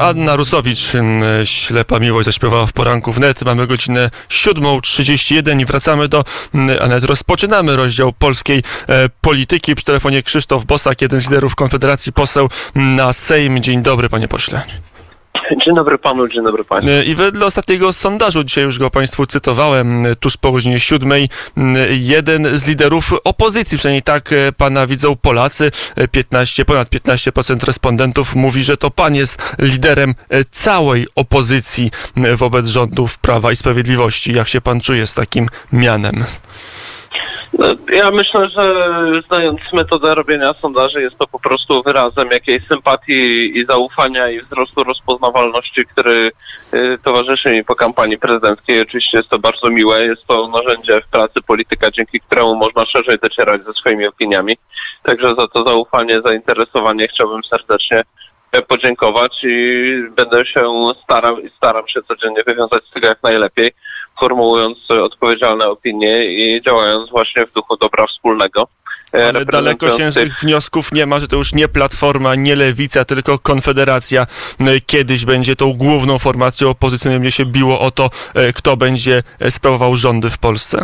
Anna Rusowicz, ślepa miłość, zaśpiewała w poranku wnet. Mamy godzinę 7.31 i wracamy do Anet. Rozpoczynamy rozdział polskiej e, polityki. Przy telefonie Krzysztof Bosak, jeden z liderów Konfederacji, poseł na Sejm. Dzień dobry, panie pośle. Dzień dobry panu, dzień dobry państwu. E, I wedle ostatniego sondażu, dzisiaj już go państwu cytowałem, e, tuż po godzinie siódmej, m, jeden z liderów opozycji, przynajmniej tak pana widzą Polacy, e, 15, ponad 15% respondentów mówi, że to pan jest liderem całej opozycji wobec rządów Prawa i Sprawiedliwości. Jak się pan czuje z takim mianem? No, Ja myślę, że znając metodę robienia sondaży jest to po prostu wyrazem jakiejś sympatii i zaufania i wzrostu rozpoznawalności, który y, towarzyszy mi po kampanii prezydenckiej. Oczywiście jest to bardzo miłe, jest to narzędzie w pracy polityka, dzięki któremu można szerzej docierać ze swoimi opiniami. Także za to zaufanie, zainteresowanie chciałbym serdecznie podziękować i będę się starał i staram się codziennie wywiązać z tego jak najlepiej, formułując odpowiedzialne opinie i działając właśnie w duchu dobra wspólnego. E, Ale dalekosiężnych tych- wniosków nie ma, że to już nie Platforma, nie Lewica, tylko Konfederacja m, kiedyś będzie tą główną formacją opozycyjną, gdzie się biło o to, e, kto będzie e, sprawował rządy w Polsce.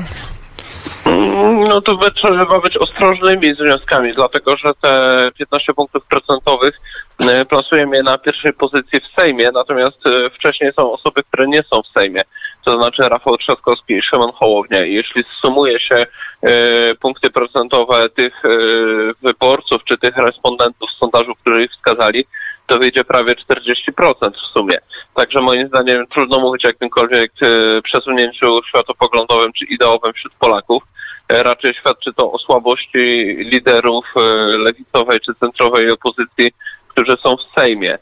Mm, No to trzeba być ostrożnymi z wnioskami, dlatego że te 15 punktów procentowych plasujemy je na pierwszej pozycji w Sejmie, natomiast wcześniej są osoby, które nie są w Sejmie, to znaczy Rafał Trzaskowski i Szymon Hołownia. Jeśli sumuje się e, punkty procentowe tych e, wyborców czy tych respondentów z sondażu, których wskazali, to wyjdzie prawie 40% w sumie. Także moim zdaniem trudno mówić o jakimkolwiek e, przesunięciu światopoglądowym czy ideowym wśród Polaków. Raczej świadczy to o słabości liderów lewicowej czy centrowej opozycji, którzy są w Sejmie.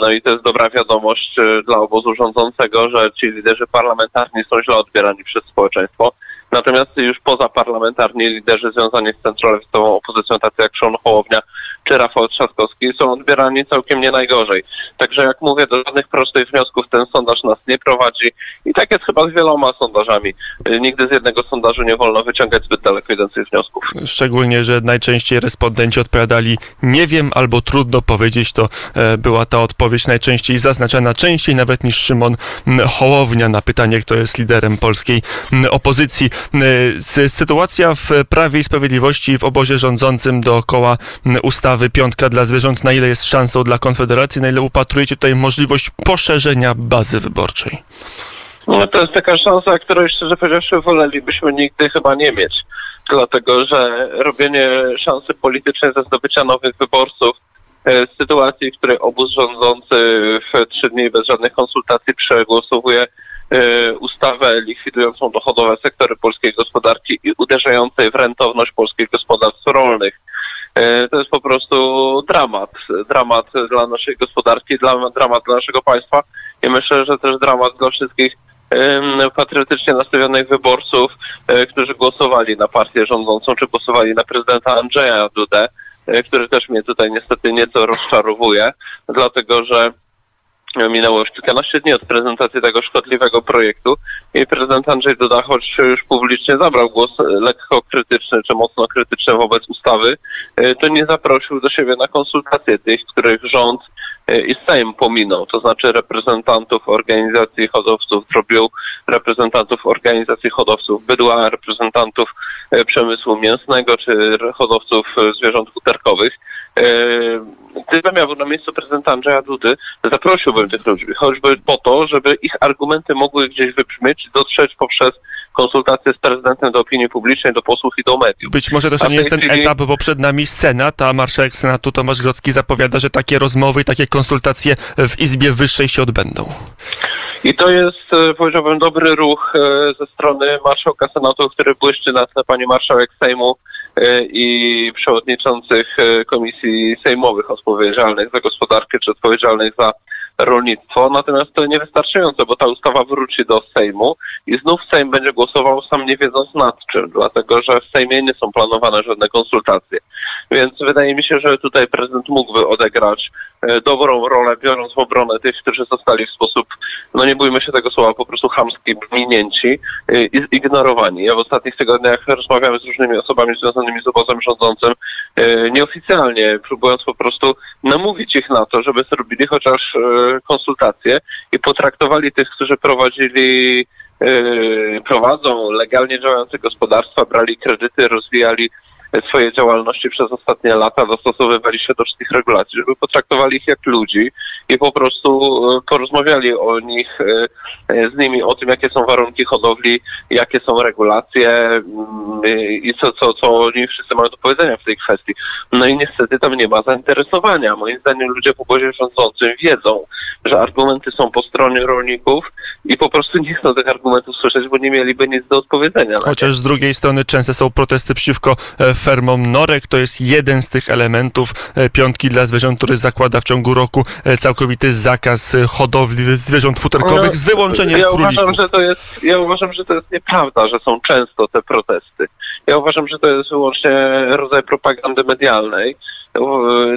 No i to jest dobra wiadomość e, dla obozu rządzącego, że ci liderzy parlamentarni są źle odbierani przez społeczeństwo. Natomiast już pozaparlamentarni liderzy związani z centrolewicową opozycją, tacy jak Szon Hołownia czy Rafał Trzaskowski, są odbierani całkiem nie najgorzej. Także jak mówię, do żadnych prostych wniosków ten sondaż nas nie prowadzi i tak jest chyba z wieloma sondażami. Nigdy z jednego sondażu nie wolno wyciągać zbyt daleko idących wniosków. Szczególnie, że najczęściej respondenci odpowiadali nie wiem albo trudno powiedzieć, to e, była ta odpowiedź najczęściej zaznaczana, częściej nawet niż Szymon Hołownia na pytanie, kto jest liderem polskiej opozycji. Sytuacja w Prawie i Sprawiedliwości w obozie rządzącym dookoła m, ustawy Piątka dla Zwierząt, na ile jest szansą dla Konfederacji, na ile upatrujecie tutaj możliwość poszerzenia bazy wyborczej? No to jest taka szansa, której szczerze powiedziawszy wolelibyśmy nigdy chyba nie mieć. Dlatego, że robienie szansy politycznej ze zdobycia nowych wyborców e, w sytuacji, w której obóz rządzący w trzy dni bez żadnych konsultacji przegłosowuje e, ustawę likwidującą dochodowe sektory polskiej gospodarki i uderzającej w rentowność polskich gospodarstw rolnych. E, To jest po prostu dramat. Dramat dla naszej gospodarki, dramat dla naszego państwa i myślę, że też dramat dla wszystkich patriotycznie nastawionych wyborców, e, którzy głosowali na partię rządzącą, czy głosowali na prezydenta Andrzeja Dudę, e, który też mnie tutaj niestety nieco rozczarowuje, dlatego że minęło już kilkanaście dni od prezentacji tego szkodliwego projektu i prezydent Andrzej Duda, choć już publicznie zabrał głos e, lekko krytyczny czy mocno krytyczny wobec ustawy, e, to nie zaprosił do siebie na konsultacje tych, których rząd e, i Sejm pominął, to znaczy reprezentantów organizacji hodowców drobiu, reprezentantów organizacji hodowców bydła, reprezentantów przemysłu mięsnego czy hodowców zwierząt futerkowych. E, Gdybym ja był na miejscu prezydenta Andrzeja Dudy, zaprosiłbym tych ludzi, choćby po to, żeby ich argumenty mogły gdzieś wybrzmieć dotrzeć poprzez konsultacje z prezydentem do opinii publicznej, do posłów i do mediów. Być może to nie jest ten chwili- etap, bo przed nami Senat, a marszałek Senatu Tomasz Grodzki zapowiada, że takie rozmowy i takie konsultacje w Izbie Wyższej się odbędą. I to jest, e, powiedziałbym, dobry ruch e, ze strony marszałka Senatu, który błyszczy na tle pani marszałek Sejmu i przewodniczących e, komisji sejmowych odpowiedzialnych za gospodarkę, czy odpowiedzialnych za rolnictwo, natomiast to niewystarczające, bo ta ustawa wróci do Sejmu i znów Sejm będzie głosował sam nie wiedząc nad czym, dlatego że w Sejmie nie są planowane żadne konsultacje. Więc wydaje mi się, że tutaj prezydent mógłby odegrać e, dobrą rolę, biorąc w obronę tych, którzy zostali w sposób, no nie bójmy się tego słowa, po prostu chamski, minięci e, i zignorowani. Ja w ostatnich tygodniach rozmawiałem z różnymi osobami związanymi z obozem rządzącym, e, nieoficjalnie, próbując po prostu namówić ich na to, żeby zrobili chociaż konsultacje i potraktowali tych, którzy prowadzili prowadzą legalnie działające gospodarstwa, brali kredyty, rozwijali swojej działalności przez ostatnie lata dostosowywali się do wszystkich regulacji, żeby potraktowali ich jak ludzi i po prostu e, porozmawiali o nich, e, e, z nimi o tym, jakie są warunki hodowli, jakie są regulacje mm, i co, co, co oni wszyscy mają do powiedzenia w tej kwestii. No i niestety tam nie ma zainteresowania. Moim zdaniem ludzie w obozie rządzącym wiedzą, że argumenty są po stronie rolników i po prostu nie chcą tych argumentów słyszeć, bo nie mieliby nic do odpowiedzenia. Chociaż z drugiej strony często są protesty przeciwko fermom norek. To jest jeden z tych elementów e, piątki dla zwierząt, który zakłada w ciągu roku e, całkowity zakaz e, hodowli zwierząt futerkowych z wyłączeniem ja królików. Uważam, że to jest, ja uważam, że to jest nieprawda, że są często te protesty. Ja uważam, że to jest wyłącznie rodzaj propagandy medialnej.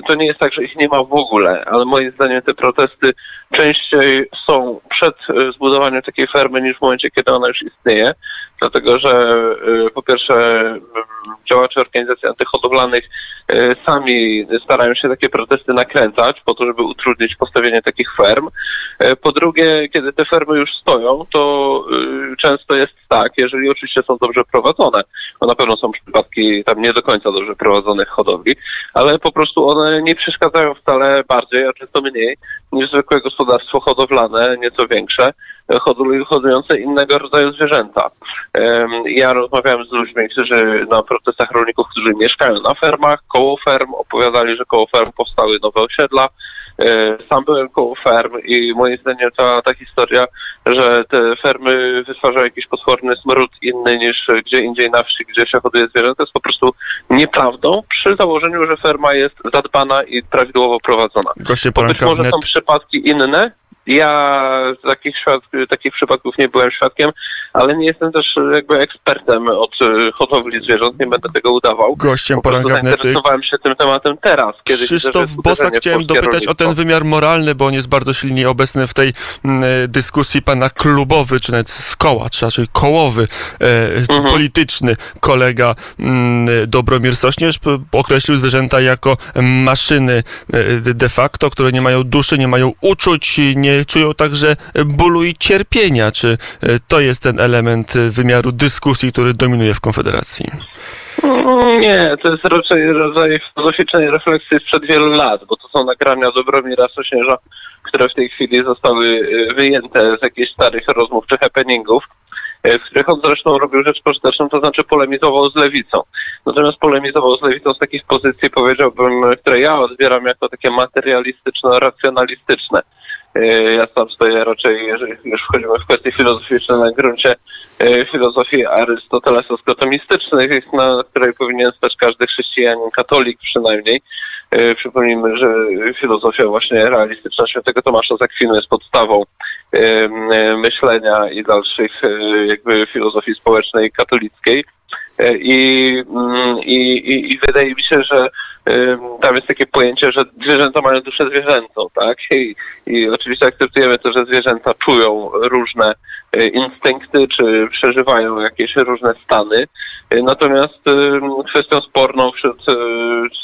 To nie jest tak, że ich nie ma w ogóle, ale moim zdaniem te protesty częściej są przed zbudowaniem takiej fermy niż w momencie, kiedy ona już istnieje, dlatego że po pierwsze działacze organizacji antyhodowlanych e, sami starają się takie protesty nakręcać po to, żeby utrudnić postawienie takich ferm. E, po drugie, kiedy te fermy już stoją, to e, często jest tak, jeżeli oczywiście są dobrze prowadzone, bo na pewno są przypadki tam nie do końca dobrze prowadzonych hodowli, ale po prostu one nie przeszkadzają wcale bardziej, a często mniej niż zwykłe gospodarstwo hodowlane, nieco większe, hodujące innego rodzaju zwierzęta. Ja rozmawiałem z ludźmi, którzy na protestach rolników, którzy mieszkają na fermach, koło ferm, opowiadali, że koło ferm powstały nowe osiedla. E, sam byłem koło ferm i moim zdaniem ta, ta historia, że te fermy wytwarzają jakiś potworny smród inny niż gdzie indziej na wsi, gdzie się hoduje zwierzęta, jest po prostu nieprawdą przy założeniu, że ferma jest zadbana i prawidłowo prowadzona. Goście Być może są przypadki inne, ja takich, takich przypadków nie byłem świadkiem, ale nie jestem też jakby ekspertem od e, hodowli zwierząt, nie będę tego udawał. Gościem poranka Zainteresowałem się tym tematem teraz. Kiedy Krzysztof Bosak chciałem dopytać rolnictwo. o ten wymiar moralny, bo on jest bardzo silnie obecny w tej m, e, dyskusji pana klubowy, czy nawet z koła, czy raczej kołowy, e, czy mhm. polityczny kolega m, Dobromir Sośnierz określił zwierzęta jako maszyny e, de facto, które nie mają duszy, nie mają uczuć, nie czują także bólu i cierpienia. Czy e, to jest ten element wymiaru dyskusji, który dominuje w Konfederacji? Nie, to jest raczej rodzaj filozoficznej refleksji sprzed wielu lat, bo to są nagrania Dobromira Sośnierza, które w tej chwili zostały e, wyjęte z jakichś starych rozmów czy happeningów, e, w których on zresztą robił rzecz pożyteczną, to znaczy polemizował z lewicą. Natomiast polemizował z lewicą z takich pozycji, powiedziałbym, które ja odbieram jako takie materialistyczno-racjonalistyczne. E, ja sam stoję raczej, jeżeli już wchodzimy w kwestie filozoficzne na gruncie e, filozofii arystotelesa-skotomistycznej, na której powinien stać każdy chrześcijanin, katolik przynajmniej. E, przypomnijmy, że filozofia właśnie realistyczna świętego Tomasza Zakwinu jest podstawą myślenia i dalszych jakby filozofii społecznej katolickiej. I, mm, i, i, i wydaje mi się, że tam jest takie pojęcie, że zwierzęta mają duszę zwierzęcą, tak? I, I, oczywiście akceptujemy to, że zwierzęta czują różne e, instynkty, czy przeżywają jakieś różne stany. E, natomiast kwestią sporną wśród, e,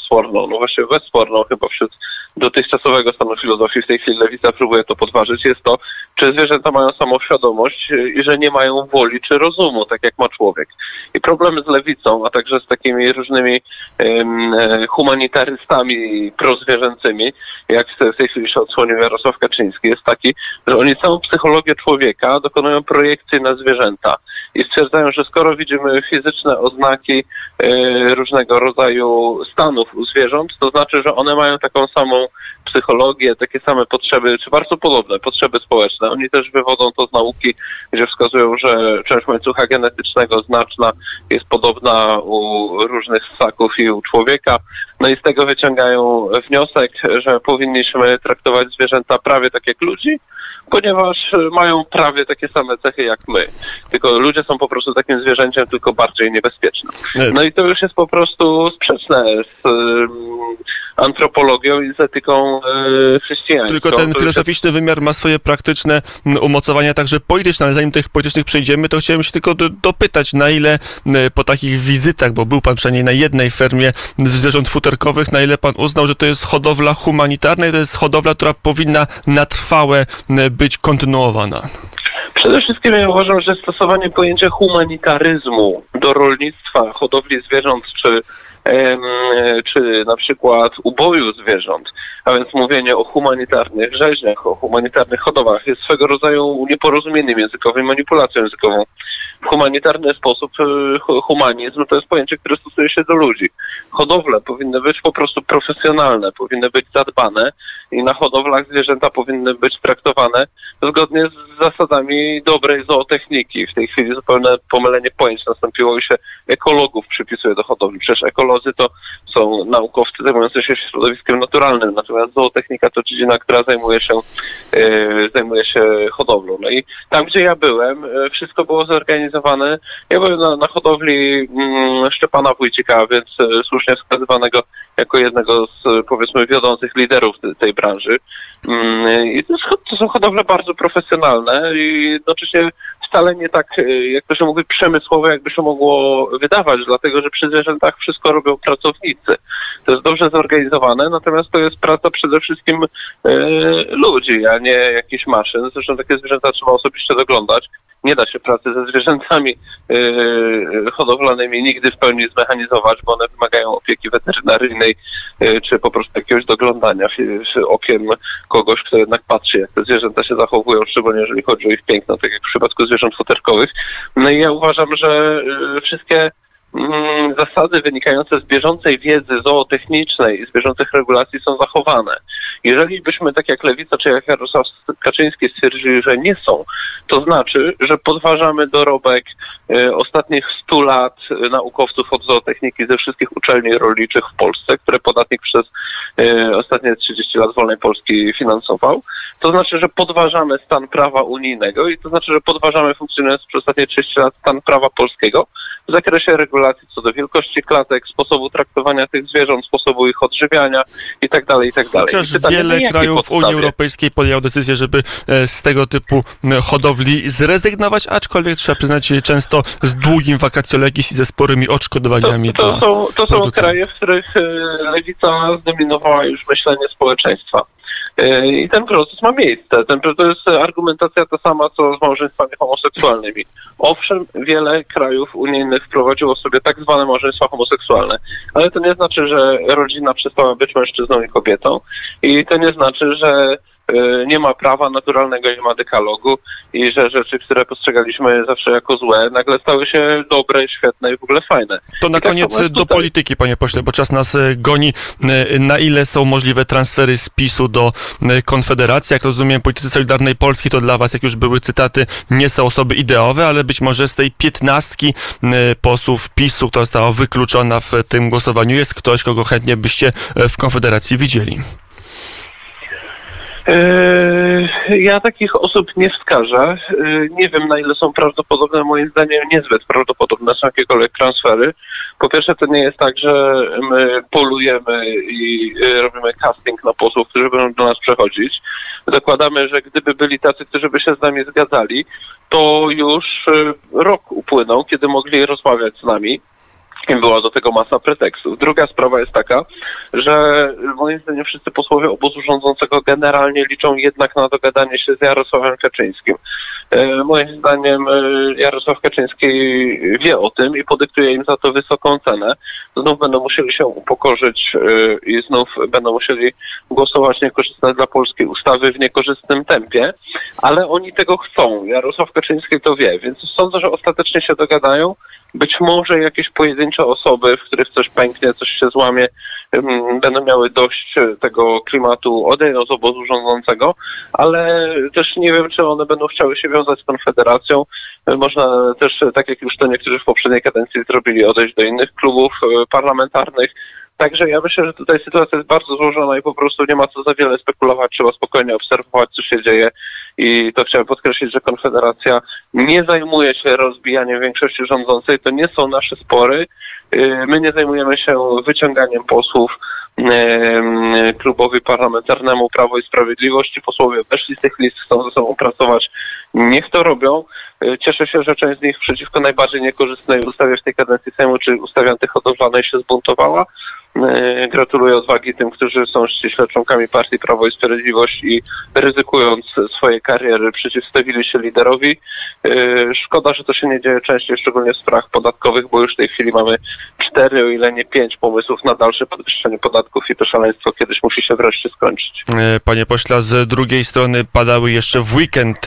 sporną, no właściwie bezsporną chyba wśród dotychczasowego stanu filozofii, w tej chwili lewica próbuje to podważyć, jest to, czy zwierzęta mają samoświadomość i że nie mają woli czy rozumu, tak jak ma człowiek. I problem z lewicą, a także z takimi różnymi um, humanitarystami prozwierzęcymi, jak w tej chwili się odsłonił Jarosław Kaczyński, jest taki, że oni całą psychologię człowieka dokonują projekcji na zwierzęta i stwierdzają, że skoro widzimy fizyczne oznaki e, różnego rodzaju stanów u zwierząt, to znaczy, że one mają taką samą psychologię, takie same potrzeby, czy bardzo podobne potrzeby społeczne. Oni też wywodzą to z nauki, gdzie wskazują, że część łańcucha genetycznego znaczna jest podobna u różnych ssaków i u człowieka, No i z tego wyciągają wniosek, że powinniśmy traktować zwierzęta prawie tak jak ludzi, ponieważ mają prawie takie same cechy jak my. Tylko ludzie są po prostu takim zwierzęciem, tylko bardziej niebezpiecznym. No i to już jest po prostu sprzeczne z antropologią i z etyką e, chrześcijańską. Tylko ten filozoficzny wymiar ma swoje praktyczne umocowania także polityczne, ale zanim do tych politycznych przejdziemy, to chciałem się tylko do, dopytać, na ile po takich wizytach, bo był pan przynajmniej na jednej fermie zwierząt futerkowych, na ile pan uznał, że to jest hodowla humanitarna i to jest hodowla, która powinna na trwałe być kontynuowana? Przede wszystkim ja uważam, że stosowanie pojęcia humanitaryzmu do rolnictwa, hodowli zwierząt czy czy na przykład uboju zwierząt, a więc mówienie o humanitarnych rzeźniach, o humanitarnych hodowach jest swego rodzaju nieporozumieniem językowym, manipulacją językową. W humanitarny sposób e, humanizm to jest pojęcie, które stosuje się do ludzi. Hodowle powinny być po prostu profesjonalne, powinny być zadbane i na hodowlach zwierzęta powinny być traktowane zgodnie z zasadami dobrej zootechniki. W tej chwili zupełne pomylenie pojęć nastąpiło i się ekologów przypisuje do hodowli. Przecież ekolodzy to są naukowcy zajmujący się środowiskiem naturalnym, natomiast zootechnika to dziedzina, która zajmuje się, yy, zajmuje się hodowlą. No i tam, gdzie ja byłem, yy, wszystko było zorganizowane. Ja byłem na, na hodowli yy, Szczepana Wójcika, więc yy, słusznie wskazywanego jako jednego z powiedzmy wiodących liderów tej branży. Mm, I to, to, są hodowle bardzo profesjonalne i jednocześnie wcale nie tak, y, jak to się mówi, przemysłowe, jakby się mogło wydawać, dlatego że przy zwierzętach wszystko robią pracownicy. To jest dobrze zorganizowane, natomiast to jest praca przede wszystkim y, ludzi, a nie jakichś maszyn. Zresztą takie zwierzęta trzeba osobiście doglądać nie da się pracy ze zwierzętami yy, hodowlanymi nigdy w pełni zmechanizować, bo one wymagają opieki weterynaryjnej yy, czy po prostu jakiegoś doglądania okiem kogoś, kto jednak patrzy, jak te zwierzęta się zachowują, szczególnie jeżeli chodzi o ich piękno, tak jak w przypadku zwierząt futerkowych. No i ja uważam, że yy, wszystkie zasady wynikające z bieżącej wiedzy zootechnicznej i z bieżących regulacji są zachowane. Jeżeli byśmy, tak jak Lewica czy jak Jarosław Kaczyński stwierdzili, że nie są, to znaczy, że podważamy dorobek y, ostatnich 100 lat y, naukowców od zootechniki ze wszystkich uczelni rolniczych w Polsce, które podatnik przez y, ostatnie 30 lat wolnej Polski finansował. To znaczy, że podważamy stan prawa unijnego i to znaczy, że podważamy funkcjonujący przez ostatnie 30 lat stan prawa polskiego w zakresie regulacji co do wielkości klatek, sposobu traktowania tych zwierząt, sposobu ich odżywiania itd. Tak itd. Tak Chociaż pytanie, wiele krajów Unii Europejskiej podjęło decyzję, żeby e, z tego typu hodowli zrezygnować, aczkolwiek trzeba przyznać często z długim vacatio legis i ze sporymi odszkodowaniami to, to, są, to są kraje, w których e, lewica zdominowała już myślenie społeczeństwa. E, I ten proces ma miejsce. Ten, to jest argumentacja ta sama, co z małżeństwami homoseksualnymi. Owszem, wiele krajów unijnych wprowadziło sobie tak zwane małżeństwa homoseksualne, ale to nie znaczy, że rodzina przestała być mężczyzną i kobietą i to nie znaczy, że nie ma prawa naturalnego, nie ma dekalogu i że rzeczy, które postrzegaliśmy zawsze jako złe, nagle stały się dobre, świetne i w ogóle fajne. To na tak koniec tak do polityki, panie pośle, bo czas nas y, goni. Y, na ile są możliwe transfery z PiSu do Konfederacji? Jak rozumiem, politycy Solidarnej Polski to dla was, jak już były cytaty, nie są osoby ideowe, ale być może z tej piętnastki posłów PiSu, która została wykluczona w tym głosowaniu, jest ktoś, kogo chętnie byście w Konfederacji widzieli. Yy, ja takich osób nie wskażę. Yy, nie wiem, na ile są prawdopodobne. Moim zdaniem niezbyt prawdopodobne są jakiekolwiek transfery. Po pierwsze, to nie jest tak, że my polujemy i yy, robimy casting na posłów, którzy będą do nas przechodzić. Zakładamy, że gdyby byli tacy, którzy by się z nami zgadzali, to już rok upłynął, kiedy mogli rozmawiać z nami i była do tego masa pretekstów. Druga sprawa jest taka, że moim zdaniem wszyscy posłowie obozu rządzącego generalnie liczą jednak na dogadanie się z Jarosławem Kaczyńskim. E, moim zdaniem e, Jarosław Kaczyński wie o tym i podyktuje im za to wysoką cenę. Znów będą musieli się upokorzyć e, i znów będą musieli głosować niekorzystne dla polskiej ustawy w niekorzystnym tempie, ale oni tego chcą. Jarosław Kaczyński to wie, więc sądzę, że ostatecznie się dogadają. Być może jakieś pojedyncze osoby, w których coś pęknie, coś się złamie, będą miały dość tego klimatu, odejdą z obozu rządzącego, ale też nie wiem, czy one będą chciały się wiązać z Konfederacją. Można też, tak jak już to niektórzy w poprzedniej kadencji zrobili, odejść do innych klubów e, parlamentarnych. Także ja myślę, że tutaj sytuacja jest bardzo złożona i po prostu nie ma co za wiele spekulować, trzeba spokojnie obserwować, co się dzieje i to chciałem podkreślić, że Konfederacja nie zajmuje się rozbijaniem większości rządzącej, to nie są nasze spory, y, my nie zajmujemy się wyciąganiem posłów y, klubowi parlamentarnemu Prawo i Sprawiedliwość. Posłowie weszli z tych list, chcą ze sobą pracować. Niech to robią. Y, Cieszę się, że część z nich przeciwko najbardziej niekorzystnej ustawie w tej kadencji Sejmu, czyli ustawie antyhodowlanej się zbuntowała. E, Gratuluję odwagi tym, którzy są ściśle członkami partii Prawo i Sprawiedliwość i ryzykując swoje kariery przeciwstawili się liderowi. E, Szkoda, że to się nie dzieje częściej, szczególnie w sprawach podatkowych, bo już w tej chwili mamy cztery, o ile nie pięć pomysłów na dalsze podwyższenie podatków i to szaleństwo kiedyś musi się wreszcie skończyć. E, Panie pośle, z drugiej strony padały jeszcze w weekend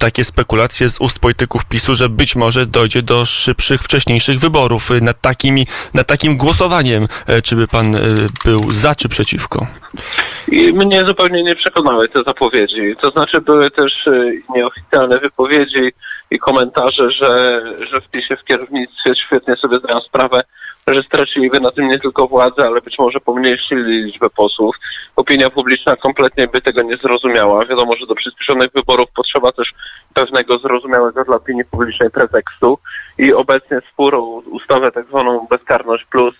takie spekulacje z ust polityków PiSu, że być może dojdzie do szybszych, wcześniejszych wyborów. Nad, takimi, nad takim głosowaniem, e, czy by pan y, był za czy przeciwko? I mnie zupełnie nie przekonały te zapowiedzi. To znaczy były też e, nieoficjalne wypowiedzi i komentarze, że, że w PiSie w kierownictwie świetnie sobie zdają sprawę, że straciliby na tym nie tylko władzę, ale być może pomniejszyli liczbę posłów. Opinia publiczna kompletnie by tego nie zrozumiała. Wiadomo, że do przyspieszonych wyborów potrzeba też pewnego zrozumiałego dla opinii publicznej pretekstu i obecnie spór o ustawę tak zwaną bezkarność plus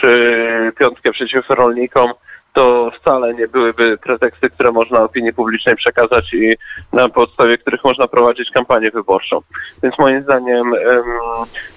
czy piątkę przeciw rolnikom to wcale nie byłyby preteksty, które można opinii publicznej przekazać i na podstawie których można prowadzić kampanię wyborczą. Więc moim zdaniem, em,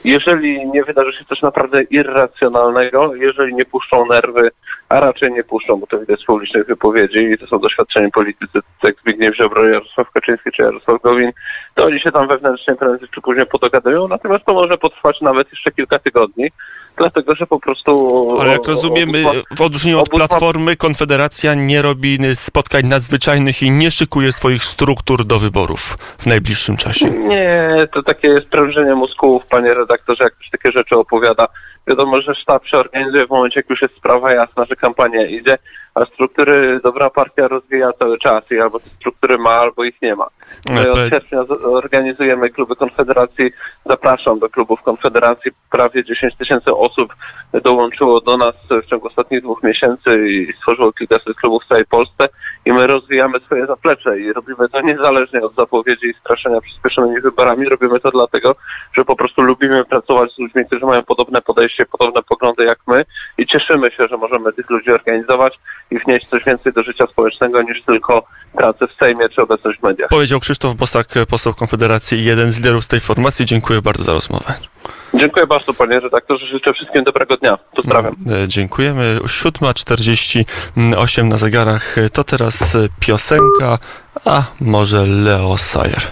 jeżeli nie wydarzy się coś naprawdę irracjonalnego, jeżeli nie puszczą nerwy, a raczej nie puszczą, bo to widać z publicznych wypowiedzi i to są doświadczeni politycy, jak Zbigniew Ziobro, Jarosław Kaczyński czy Jarosław Gowin, to oni się tam wewnętrznie prędzej czy później podogadują, natomiast to może potrwać nawet jeszcze kilka tygodni, dlatego że po prostu... Ale jak rozumiem, y, w odróżnieniu od obóz Platformy, Konfederacja nie robi spotkań nadzwyczajnych i nie szykuje swoich struktur do wyborów w najbliższym czasie. Nie, to takie jest prężenie mózgów, panie redaktorze, jak ktoś takie rzeczy opowiada. Wiadomo, że sztab się organizuje w momencie, jak już jest sprawa jasna, że kampania idzie, a struktury dobra partia rozwija cały czas i albo te struktury ma, albo ich nie ma. My od Ale- sierpnia z- organizujemy kluby Konfederacji. Zapraszam do klubów Konfederacji. Prawie 10 tysięcy osób dołączyło do nas w ciągu ostatnich dwóch miesięcy i stworzyło kilkaset klubów w całej Polsce i my rozwijamy swoje zaplecze i robimy to niezależnie od zapowiedzi i straszenia przyspieszonymi wyborami. Robimy to dlatego, że po prostu lubimy pracować z ludźmi, którzy mają podobne podejście, podobne poglądy jak my i cieszymy się, że możemy tych ludzi organizować i wnieść coś więcej do życia społecznego niż tylko pracę w Sejmie czy obecność w mediach. Powiedział Krzysztof Bosak, poseł Konfederacji i jeden z liderów tej formacji. Dziękuję bardzo za rozmowę. Dziękuję bardzo panie redaktorze, życzę wszystkim dobrego dnia. Pozdrawiam. E, Dziękujemy. 7.48 na zegarach. To teraz e, piosenka, a może Leo Sayer.